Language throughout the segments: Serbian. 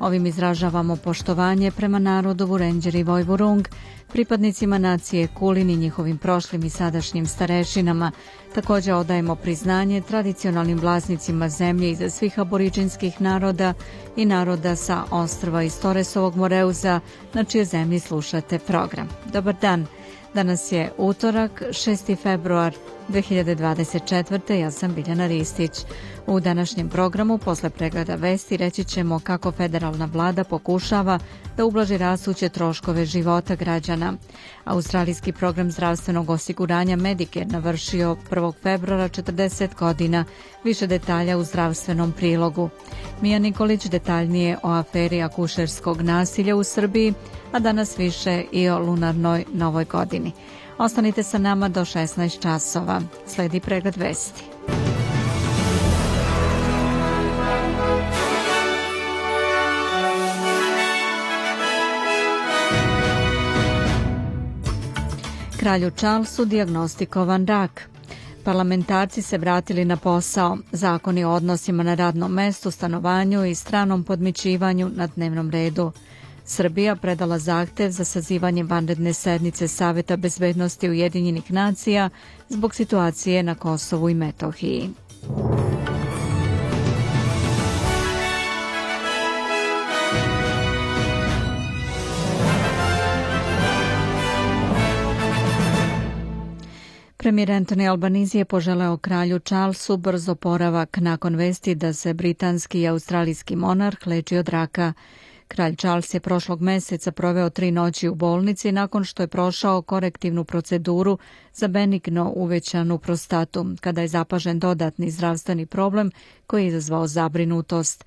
Ovim izražavamo poštovanje prema narodu Vurenđer i Vojvurung, pripadnicima nacije Kulin i njihovim prošlim i sadašnjim starešinama. Također odajemo priznanje tradicionalnim vlasnicima zemlje iza svih aboriđinskih naroda i naroda sa ostrva iz Toresovog Moreuza, na čije zemlji slušate program. Dobar dan! Danas je utorak, 6. februar 2024. Ja sam Biljana Ristić. U današnjem programu posle pregleda vesti reći ćemo kako federalna vlada pokušava da ublaži rasuće troškove života građana. Australijski program zdravstvenog osiguranja Medicare navršio 1. februara 40 godina. Više detalja u zdravstvenom prilogu. Mija Nikolić detaljnije o aferi akušerskog nasilja u Srbiji, a danas više i o lunarnoj novoj godini. Ostanite sa nama do 16 časova. Sledi pregled vesti. Kralju Charlesu diagnostikovan rak. Parlamentarci se vratili na posao. Zakoni o odnosima na radnom mestu, stanovanju i stranom podmićivanju na dnevnom redu. Srbija predala zahtev za sazivanje vanredne sednice Saveta bezbednosti Ujedinjenih nacija zbog situacije na Kosovu i Metohiji. Premijer Anthony Albanese je poželeo kralju Charlesu brzo poravak nakon vesti da se britanski i australijski monarh leči od raka. Kralj Charles je prošlog meseca proveo tri noći u bolnici nakon što je prošao korektivnu proceduru za benigno uvećanu prostatu, kada je zapažen dodatni zdravstveni problem koji je izazvao zabrinutost.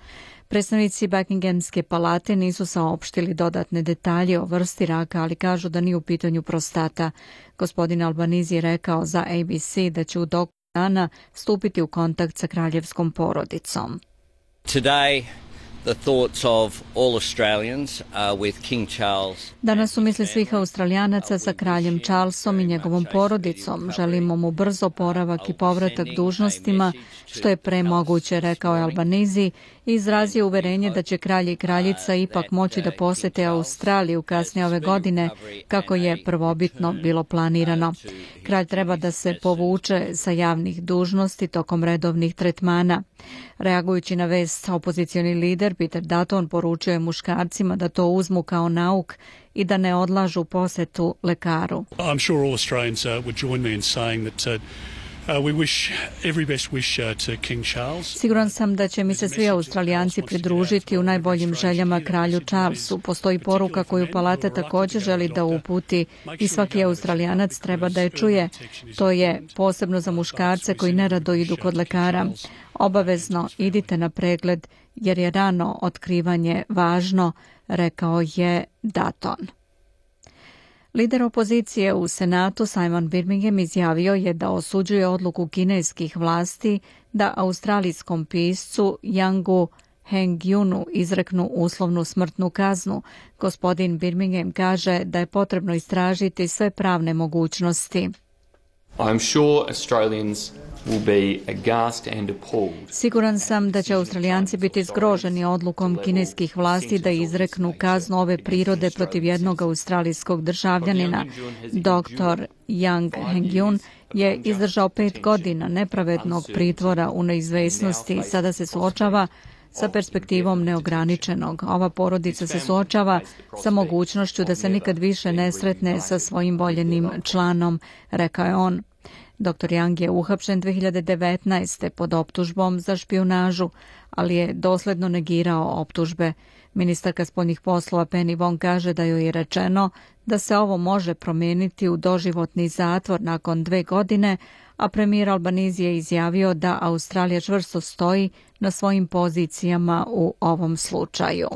Predstavnici Buckinghamske palate nisu saopštili dodatne detalje o vrsti raka, ali kažu da nije u pitanju prostata. Gospodin Albanizi je rekao za ABC da će u doku dana stupiti u kontakt sa kraljevskom porodicom. Today, the thoughts of all Australians are with King Charles. Danas su misli svih Australijanaca sa kraljem Charlesom i njegovom porodicom. Želimo mu brzo poravak i povratak dužnostima, što je pre moguće, rekao je Albanizi izrazio uverenje da će kralj i kraljica ipak moći da posete Australiju kasnije ove godine, kako je prvobitno bilo planirano. Kralj treba da se povuče sa javnih dužnosti tokom redovnih tretmana. Reagujući na vest, opozicioni lider Peter Dutton poručio je muškarcima da to uzmu kao nauk i da ne odlažu posetu lekaru. I'm sure all Australians uh, would join me in saying that uh, Uh, we wish every best wish uh, to King Charles. Siguran sam da će mi se svi Australijanci pridružiti u najboljim željama kralju Charlesu. Postoji poruka koju palata također želi da uputi i svaki Australijanac treba da je čuje. To je posebno za muškarce koji nerado idu kod lekara. Obavezno idite na pregled jer je rano otkrivanje važno, rekao je Daton. Lider opozicije u Senatu Simon Birmingham izjavio je da osuđuje odluku kineskih vlasti da australijskom piscu Yangu Heng-yunu izreknu uslovnu smrtnu kaznu. Gospodin Birmingham kaže da je potrebno istražiti sve pravne mogućnosti. I'm sure Australians Siguran sam da će Australijanci biti zgroženi odlukom kineskih vlasti da izreknu kaznu ove prirode protiv jednog australijskog državljanina. Dr. Yang Hengyun je izdržao pet godina nepravednog pritvora u neizvesnosti i sada se suočava sa perspektivom neograničenog. Ova porodica se suočava sa mogućnošću da se nikad više ne sretne sa svojim voljenim članom, rekao je on. Dr. Yang je uhapšen 2019. pod optužbom za špionažu, ali je dosledno negirao optužbe. Ministarka spoljnih poslova Penny Wong kaže da joj je rečeno da se ovo može promijeniti u doživotni zatvor nakon dve godine, a premijer Albanizi je izjavio da Australija čvrsto stoji na svojim pozicijama u ovom slučaju.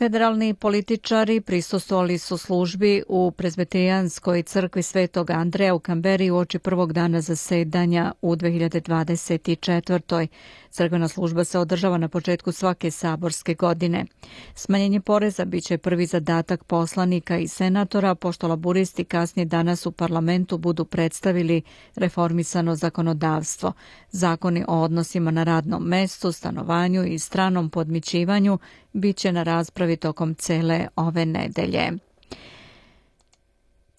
Federalni političari prisustovali su službi u prezbeterijanskoj crkvi Svetog Andreja u Kamberi u oči prvog dana zasedanja u 2024. Crkvena služba se održava na početku svake saborske godine. Smanjenje poreza biće prvi zadatak poslanika i senatora, pošto laburisti kasnije danas u parlamentu budu predstavili reformisano zakonodavstvo. Zakoni o odnosima na radnom mestu, stanovanju i stranom podmićivanju biće na raspravi tokom cele ove nedelje.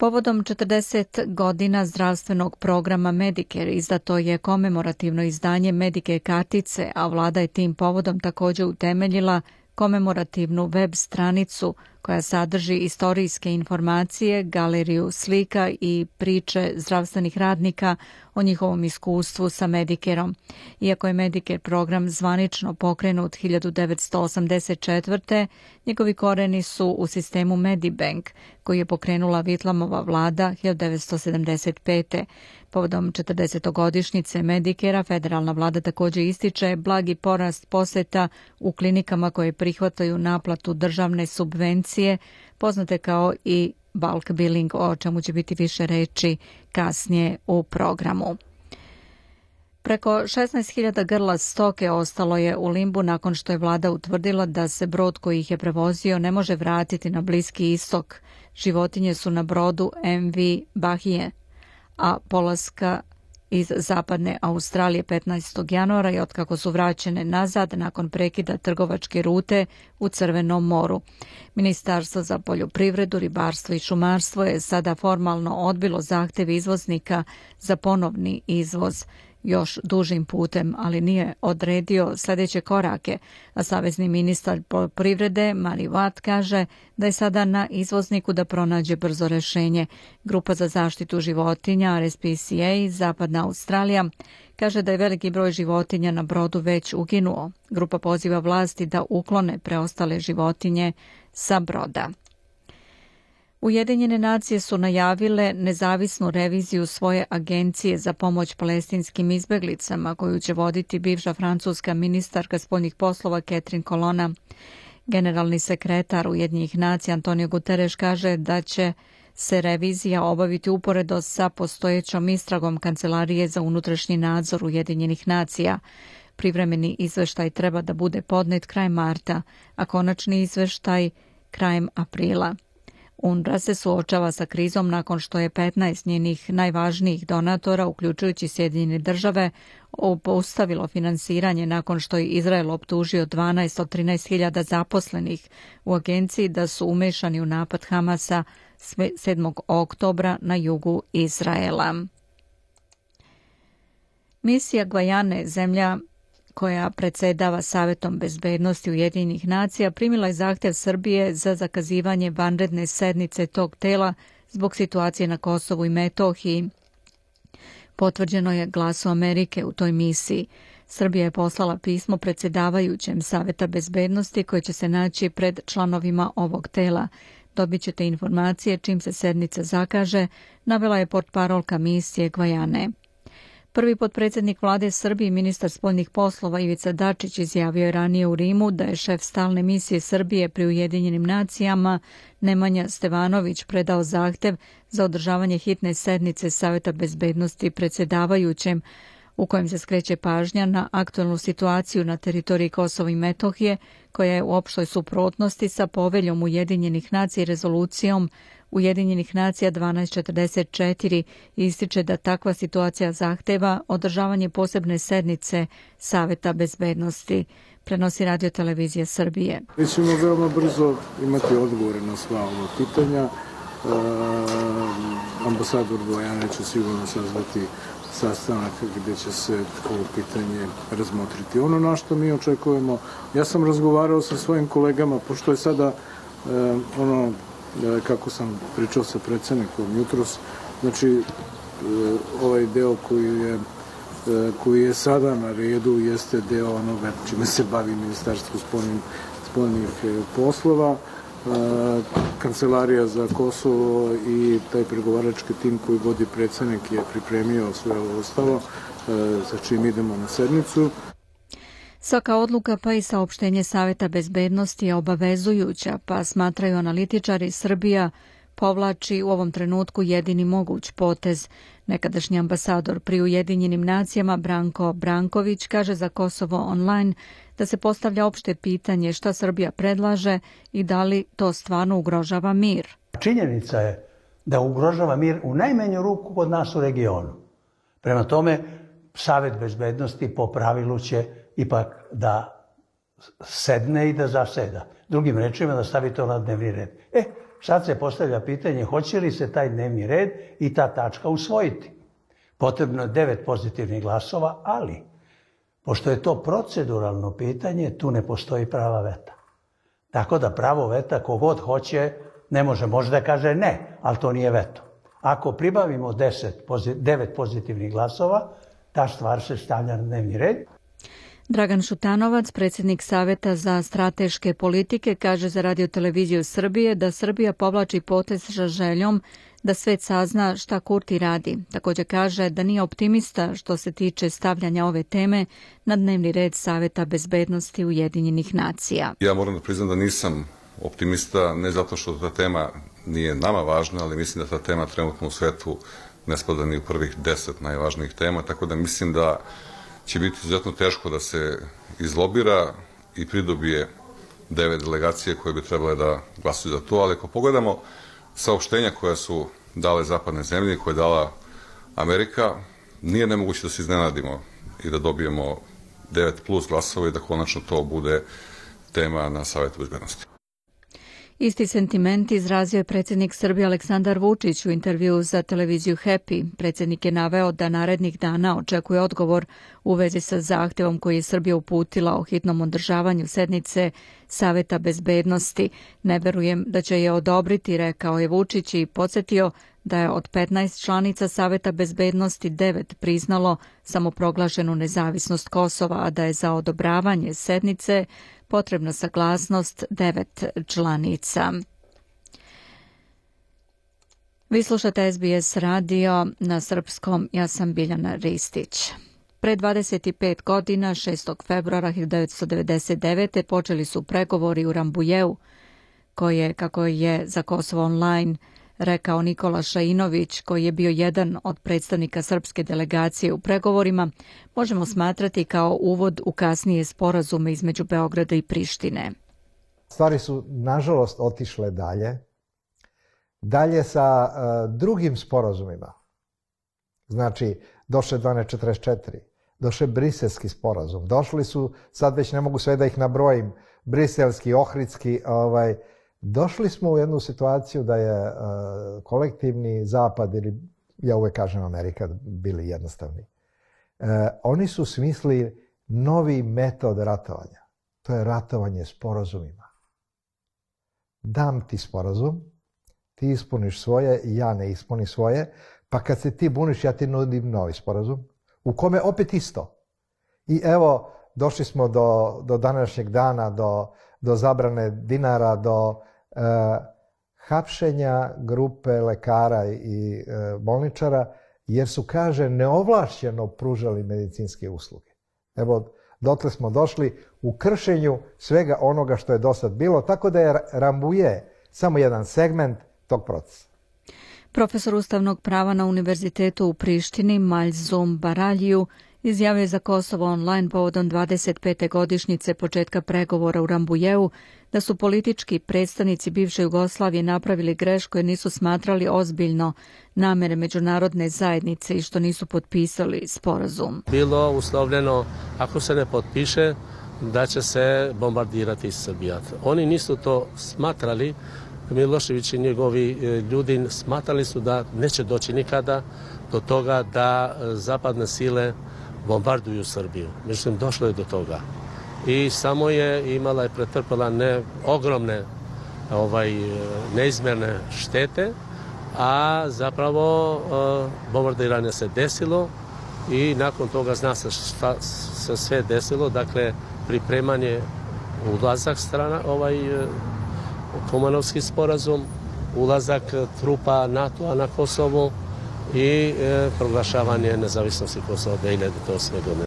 Povodom 40 godina zdravstvenog programa Medicare izdato je komemorativno izdanje Medicare kartice, a vlada je tim povodom također utemeljila komemorativnu web stranicu koja sadrži istorijske informacije, galeriju slika i priče zdravstvenih radnika o njihovom iskustvu sa Medikerom. Iako je Medicare program zvanično pokrenut 1984. njegovi koreni su u sistemu Medibank, koji je pokrenula Vitlamova vlada 1975. Povodom 40. Medikera, federalna vlada također ističe blagi porast poseta u klinikama koje prihvataju naplatu državne subvencije, poznate kao i bulk billing, o čemu će biti više reći kasnije u programu. Preko 16.000 grla stoke ostalo je u limbu nakon što je vlada utvrdila da se brod koji ih je prevozio ne može vratiti na Bliski istok. Životinje su na brodu MV Bahije a polaska iz zapadne Australije 15. januara i otkako su vraćene nazad nakon prekida trgovačke rute u Crvenom moru. Ministarstvo za poljoprivredu, ribarstvo i šumarstvo je sada formalno odbilo zahtev izvoznika za ponovni izvoz još dužim putem, ali nije odredio sljedeće korake, a savezni ministar poljoprivrede Mari Watt kaže da je sada na izvozniku da pronađe brzo rešenje. Grupa za zaštitu životinja RSPCA Zapadna Australija kaže da je veliki broj životinja na brodu već uginuo. Grupa poziva vlasti da uklone preostale životinje sa broda. Ujedinjene nacije su najavile nezavisnu reviziju svoje agencije za pomoć palestinskim izbeglicama koju će voditi bivša francuska ministarka spoljnih poslova Catherine Colonna. Generalni sekretar Ujedinjenih nacija Antonio Guterres kaže da će se revizija obaviti uporedo sa postojećom istragom Kancelarije za unutrašnji nadzor Ujedinjenih nacija. Privremeni izveštaj treba da bude podnet kraj marta, a konačni izveštaj krajem aprila. UNRWA se suočava sa krizom nakon što je 15 njenih najvažnijih donatora, uključujući Sjedinjene države, obustavilo finansiranje nakon što je Izrael optužio 12 od 13 hiljada zaposlenih u agenciji da su umešani u napad Hamasa 7. oktobra na jugu Izraela. Misija Gvajane, zemlja koja predsedava Savetom bezbednosti Ujedinjenih nacija, primila je zahtjev Srbije za zakazivanje vanredne sednice tog tela zbog situacije na Kosovu i Metohiji. Potvrđeno je glasu Amerike u toj misiji. Srbija je poslala pismo predsjedavajućem Saveta bezbednosti koje će se naći pred članovima ovog tela. Dobit ćete informacije čim se sednica zakaže, navela je portparolka misije Gvajane. Prvi potpredsjednik vlade Srbije i ministar spoljnih poslova Ivica Dačić izjavio je ranije u Rimu da je šef stalne misije Srbije pri Ujedinjenim nacijama Nemanja Stevanović predao zahtev za održavanje hitne sednice Saveta bezbednosti predsjedavajućem u kojem se skreće pažnja na aktualnu situaciju na teritoriji Kosova i Metohije, koja je u opštoj suprotnosti sa poveljom Ujedinjenih nacija i rezolucijom Ujedinjenih nacija 1244 ističe da takva situacija zahteva održavanje posebne sednice Saveta bezbednosti, prenosi radio televizija Srbije. Mi ćemo veoma brzo imati odgovore na sva ova pitanja. E, ambasador Bojana će sigurno sazvati sastanak gdje će se ovo pitanje razmotriti. Ono na što mi očekujemo, ja sam razgovarao sa svojim kolegama, pošto je sada e, ono E, kako sam pričao sa predsednikom jutros, znači e, ovaj deo koji je koji je sada na redu jeste deo onoga čime se bavi Ministarstvo spoljnih, spoljnih poslova, Kancelarija za Kosovo i taj pregovarački tim koji vodi predsednik je pripremio sve ovo ostalo, sa čim idemo na sednicu. Svaka odluka pa i saopštenje Saveta bezbednosti je obavezujuća, pa smatraju analitičari Srbija povlači u ovom trenutku jedini moguć potez. Nekadašnji ambasador pri Ujedinjenim nacijama Branko Branković kaže za Kosovo online da se postavlja opšte pitanje šta Srbija predlaže i da li to stvarno ugrožava mir. Činjenica je da ugrožava mir u najmenju ruku kod nas u regionu. Prema tome, Savet bezbednosti po pravilu će ipak da sedne i da zaseda. Drugim rečima da stavi to na dnevni red. E, sad se postavlja pitanje hoće li se taj dnevni red i ta tačka usvojiti. Potrebno je devet pozitivnih glasova, ali pošto je to proceduralno pitanje, tu ne postoji prava veta. Tako da pravo veta kogod hoće ne može, može da kaže ne, ali to nije veto. Ako pribavimo 10, 9 pozitivnih glasova, ta stvar se stavlja na dnevni red. Dragan Šutanovac, predsjednik Saveta za strateške politike, kaže za radio televiziju Srbije da Srbija povlači potez sa željom da svet sazna šta Kurti radi. Također kaže da nije optimista što se tiče stavljanja ove teme na dnevni red Saveta bezbednosti Ujedinjenih nacija. Ja moram da priznam da nisam optimista, ne zato što ta tema nije nama važna, ali mislim da ta tema trenutno u svetu ne spada ni u prvih deset najvažnijih tema, tako da mislim da će biti izuzetno teško da se izlobira i pridobije devet delegacije koje bi trebale da glasuju za to, ali ako pogledamo saopštenja koja su dale zapadne zemlje, koje je dala Amerika, nije nemoguće da se iznenadimo i da dobijemo 9 plus glasova i da konačno to bude tema na Savetu bezbednosti. Isti sentiment izrazio je predsjednik Srbije Aleksandar Vučić u intervju za televiziju Happy. Predsjednik je naveo da narednih dana očekuje odgovor u vezi sa zahtjevom koji je Srbija uputila o hitnom održavanju sednice Saveta bezbednosti. Ne verujem da će je odobriti, rekao je Vučić i podsjetio da je od 15 članica Saveta bezbednosti 9 priznalo samoproglašenu nezavisnost Kosova, a da je za odobravanje sednice potrebna saglasnost devet članica. Vi slušate SBS radio na srpskom, ja sam Biljana Ristić. Pre 25 godina, 6. februara 1999. počeli su pregovori u Rambujevu, koje, kako je za Kosovo online rekao Nikola Šainović, koji je bio jedan od predstavnika srpske delegacije u pregovorima, možemo smatrati kao uvod u kasnije sporazume između Beograda i Prištine. Stvari su, nažalost, otišle dalje. Dalje sa uh, drugim sporazumima. Znači, došle 1244, došle briselski sporazum, došli su, sad već ne mogu sve da ih nabrojim, briselski, ohridski, ovaj, Došli smo u jednu situaciju da je uh, kolektivni zapad ili ja uvek kažem Amerika bili jednostavni. Uh, oni su smisli novi metod ratovanja. To je ratovanje sporazumima. Dam ti sporazum, ti ispuniš svoje ja ne ispuni svoje, pa kad se ti buniš ja ti nudim novi sporazum, u kome opet isto. I evo, došli smo do, do današnjeg dana, do, do zabrane dinara, do hapšenja grupe lekara i uh, bolničara, jer su, kaže, neovlašćeno pružali medicinske usluge. Evo, dotle smo došli u kršenju svega onoga što je do sad bilo, tako da je Rambuje samo jedan segment tog procesa. Profesor ustavnog prava na Univerzitetu u Prištini Maljzom Baraljiju izjavio za Kosovo online povodom 25. godišnjice početka pregovora u Rambujevu da su politički predstavnici bivše Jugoslavije napravili grešku jer nisu smatrali ozbiljno namere međunarodne zajednice i što nisu potpisali sporazum. Bilo uslovljeno ako se ne potpiše da će se bombardirati Srbija. Oni nisu to smatrali, Milošević i njegovi e, ljudi smatrali su da neće doći nikada do toga da e, zapadne sile bombarduju Srbiju. Mislim, došlo je do toga. I samo je imala i pretrpala ne ogromne ovaj, neizmjerne štete, a zapravo uh, bombardiranje se desilo i nakon toga zna se šta se sve desilo, dakle pripremanje ulazak strana, ovaj Komanovski sporazum, ulazak trupa NATO-a na Kosovo, i e, proglašavanje nezavisnosti Kosova 2008. godine.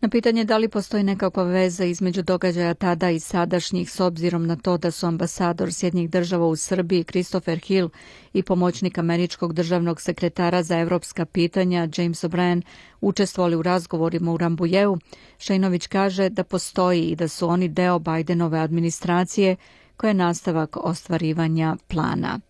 Na pitanje da li postoji nekakva veza između događaja tada i sadašnjih s obzirom na to da su ambasador Sjednjih država u Srbiji Christopher Hill i pomoćnik američkog državnog sekretara za evropska pitanja James O'Brien učestvovali u razgovorima u Rambujevu, Šejnović kaže da postoji i da su oni deo Bajdenove administracije koja je nastavak ostvarivanja plana.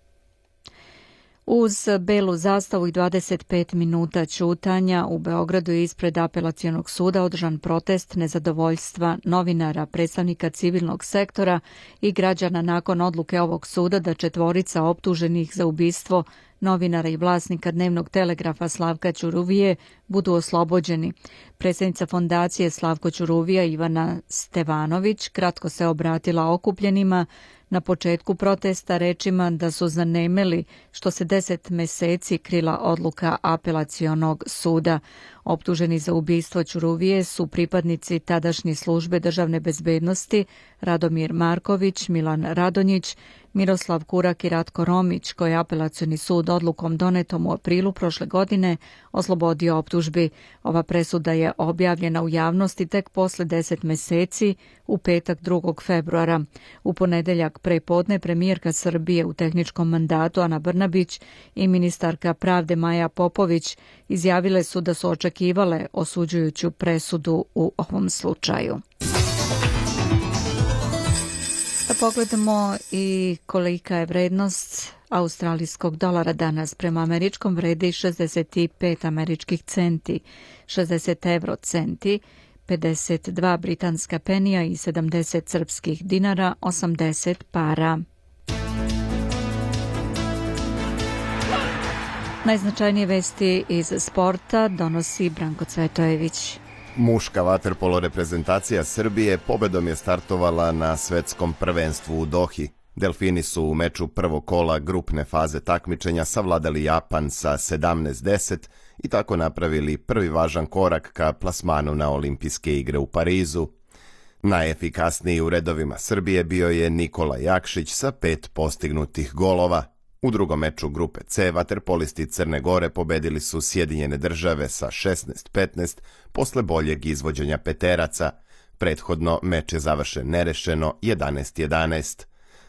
Uz belu zastavu i 25 minuta ćutanja u Beogradu je ispred apelacionog suda održan protest nezadovoljstva novinara, predstavnika civilnog sektora i građana nakon odluke ovog suda da četvorica optuženih za ubistvo novinara i vlasnika dnevnog telegrafa Slavka Ćuruvije budu oslobođeni. Predsjednica fondacije Slavko Ćuruvija Ivana Stevanović kratko se obratila okupljenima na početku protesta rečima da su zanemeli što se deset meseci krila odluka apelacionog suda. Optuženi za ubistvo Ćuruvije su pripadnici tadašnje službe državne bezbednosti Radomir Marković, Milan Radonjić, Miroslav Kurak i Ratko Romić, koji je apelacioni sud odlukom donetom u aprilu prošle godine oslobodio optužbi. Ova presuda je objavljena u javnosti tek posle deset meseci u petak 2. februara. U ponedeljak prepodne premijerka Srbije u tehničkom mandatu Ana Brnabić i ministarka pravde Maja Popović izjavile su da su očekivale osuđujuću presudu u ovom slučaju. Da pogledamo i kolika je vrednost australijskog dolara danas prema američkom vredi 65 američkih centi, 60 euro centi, 52 britanska penija i 70 srpskih dinara, 80 para. Najznačajnije vesti iz sporta donosi Branko Cvetojević. Muška vaterpolo reprezentacija Srbije pobedom je startovala na svetskom prvenstvu u Dohi. Delfini su u meču prvog kola grupne faze takmičenja savladali Japan sa 17-10 i tako napravili prvi važan korak ka plasmanu na olimpijske igre u Parizu. Najefikasniji u redovima Srbije bio je Nikola Jakšić sa pet postignutih golova, U drugom meču grupe C vaterpolisti Crne Gore pobedili su Sjedinjene države sa 16-15 posle boljeg izvođenja peteraca. Prethodno meč je završen nerešeno 11-11.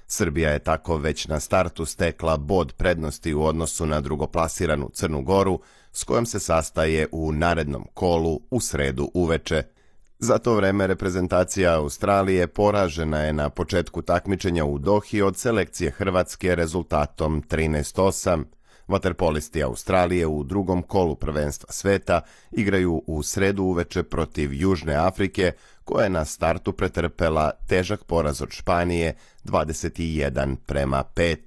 Srbija je tako već na startu stekla bod prednosti u odnosu na drugoplasiranu Crnu Goru, s kojom se sastaje u narednom kolu u sredu uveče. Za to vreme reprezentacija Australije poražena je na početku takmičenja u Dohi od selekcije Hrvatske rezultatom 13-8. Vaterpolisti Australije u drugom kolu prvenstva sveta igraju u sredu uveče protiv Južne Afrike, koja je na startu pretrpela težak poraz od Španije 21 prema 5.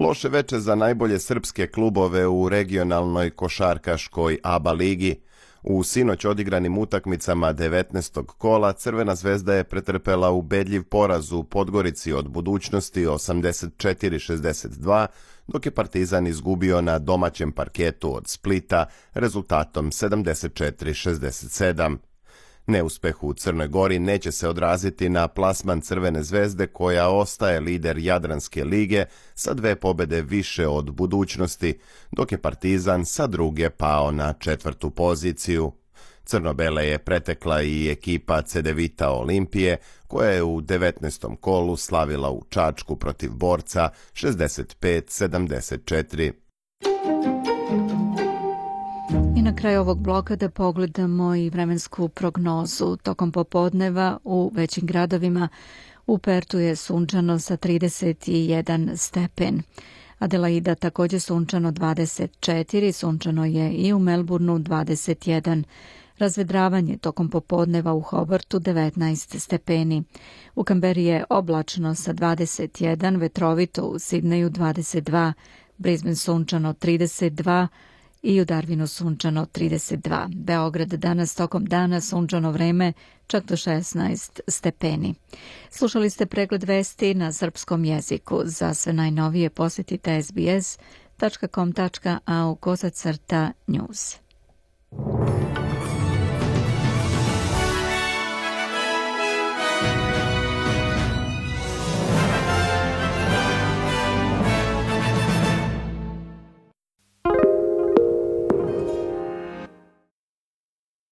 Loše veče za najbolje srpske klubove u regionalnoj košarkaškoj ABA ligi – U sinoć odigranim utakmicama 19. kola Crvena zvezda je pretrpela ubedljiv poraz u Podgorici od budućnosti 84-62, dok je Partizan izgubio na domaćem parketu od Splita rezultatom 74-67. Neuspeh u Crnoj Gori neće se odraziti na plasman Crvene zvezde koja ostaje lider Jadranske lige sa dve pobede više od budućnosti, dok je Partizan sa druge pao na četvrtu poziciju. Crnobele je pretekla i ekipa Cedevita Olimpije, koja je u 19. kolu slavila u Čačku protiv borca 65-74. I na kraju ovog bloka da pogledamo i vremensku prognozu. Tokom popodneva u većim gradovima u Pertu je sunčano sa 31 stepen. Adelaida također sunčano 24, sunčano je i u Melbourneu 21. Razvedravanje tokom popodneva u Hobartu 19 stepeni. U Kamberi je oblačno sa 21, vetrovito u Sidneju 22, Brisbane sunčano 32, i u Darvinu sunčano 32. Beograd danas tokom dana sunčano vreme čak do 16 stepeni. Slušali ste pregled vesti na srpskom jeziku. Za sve najnovije posjetite sbs.com.au kosacrta news.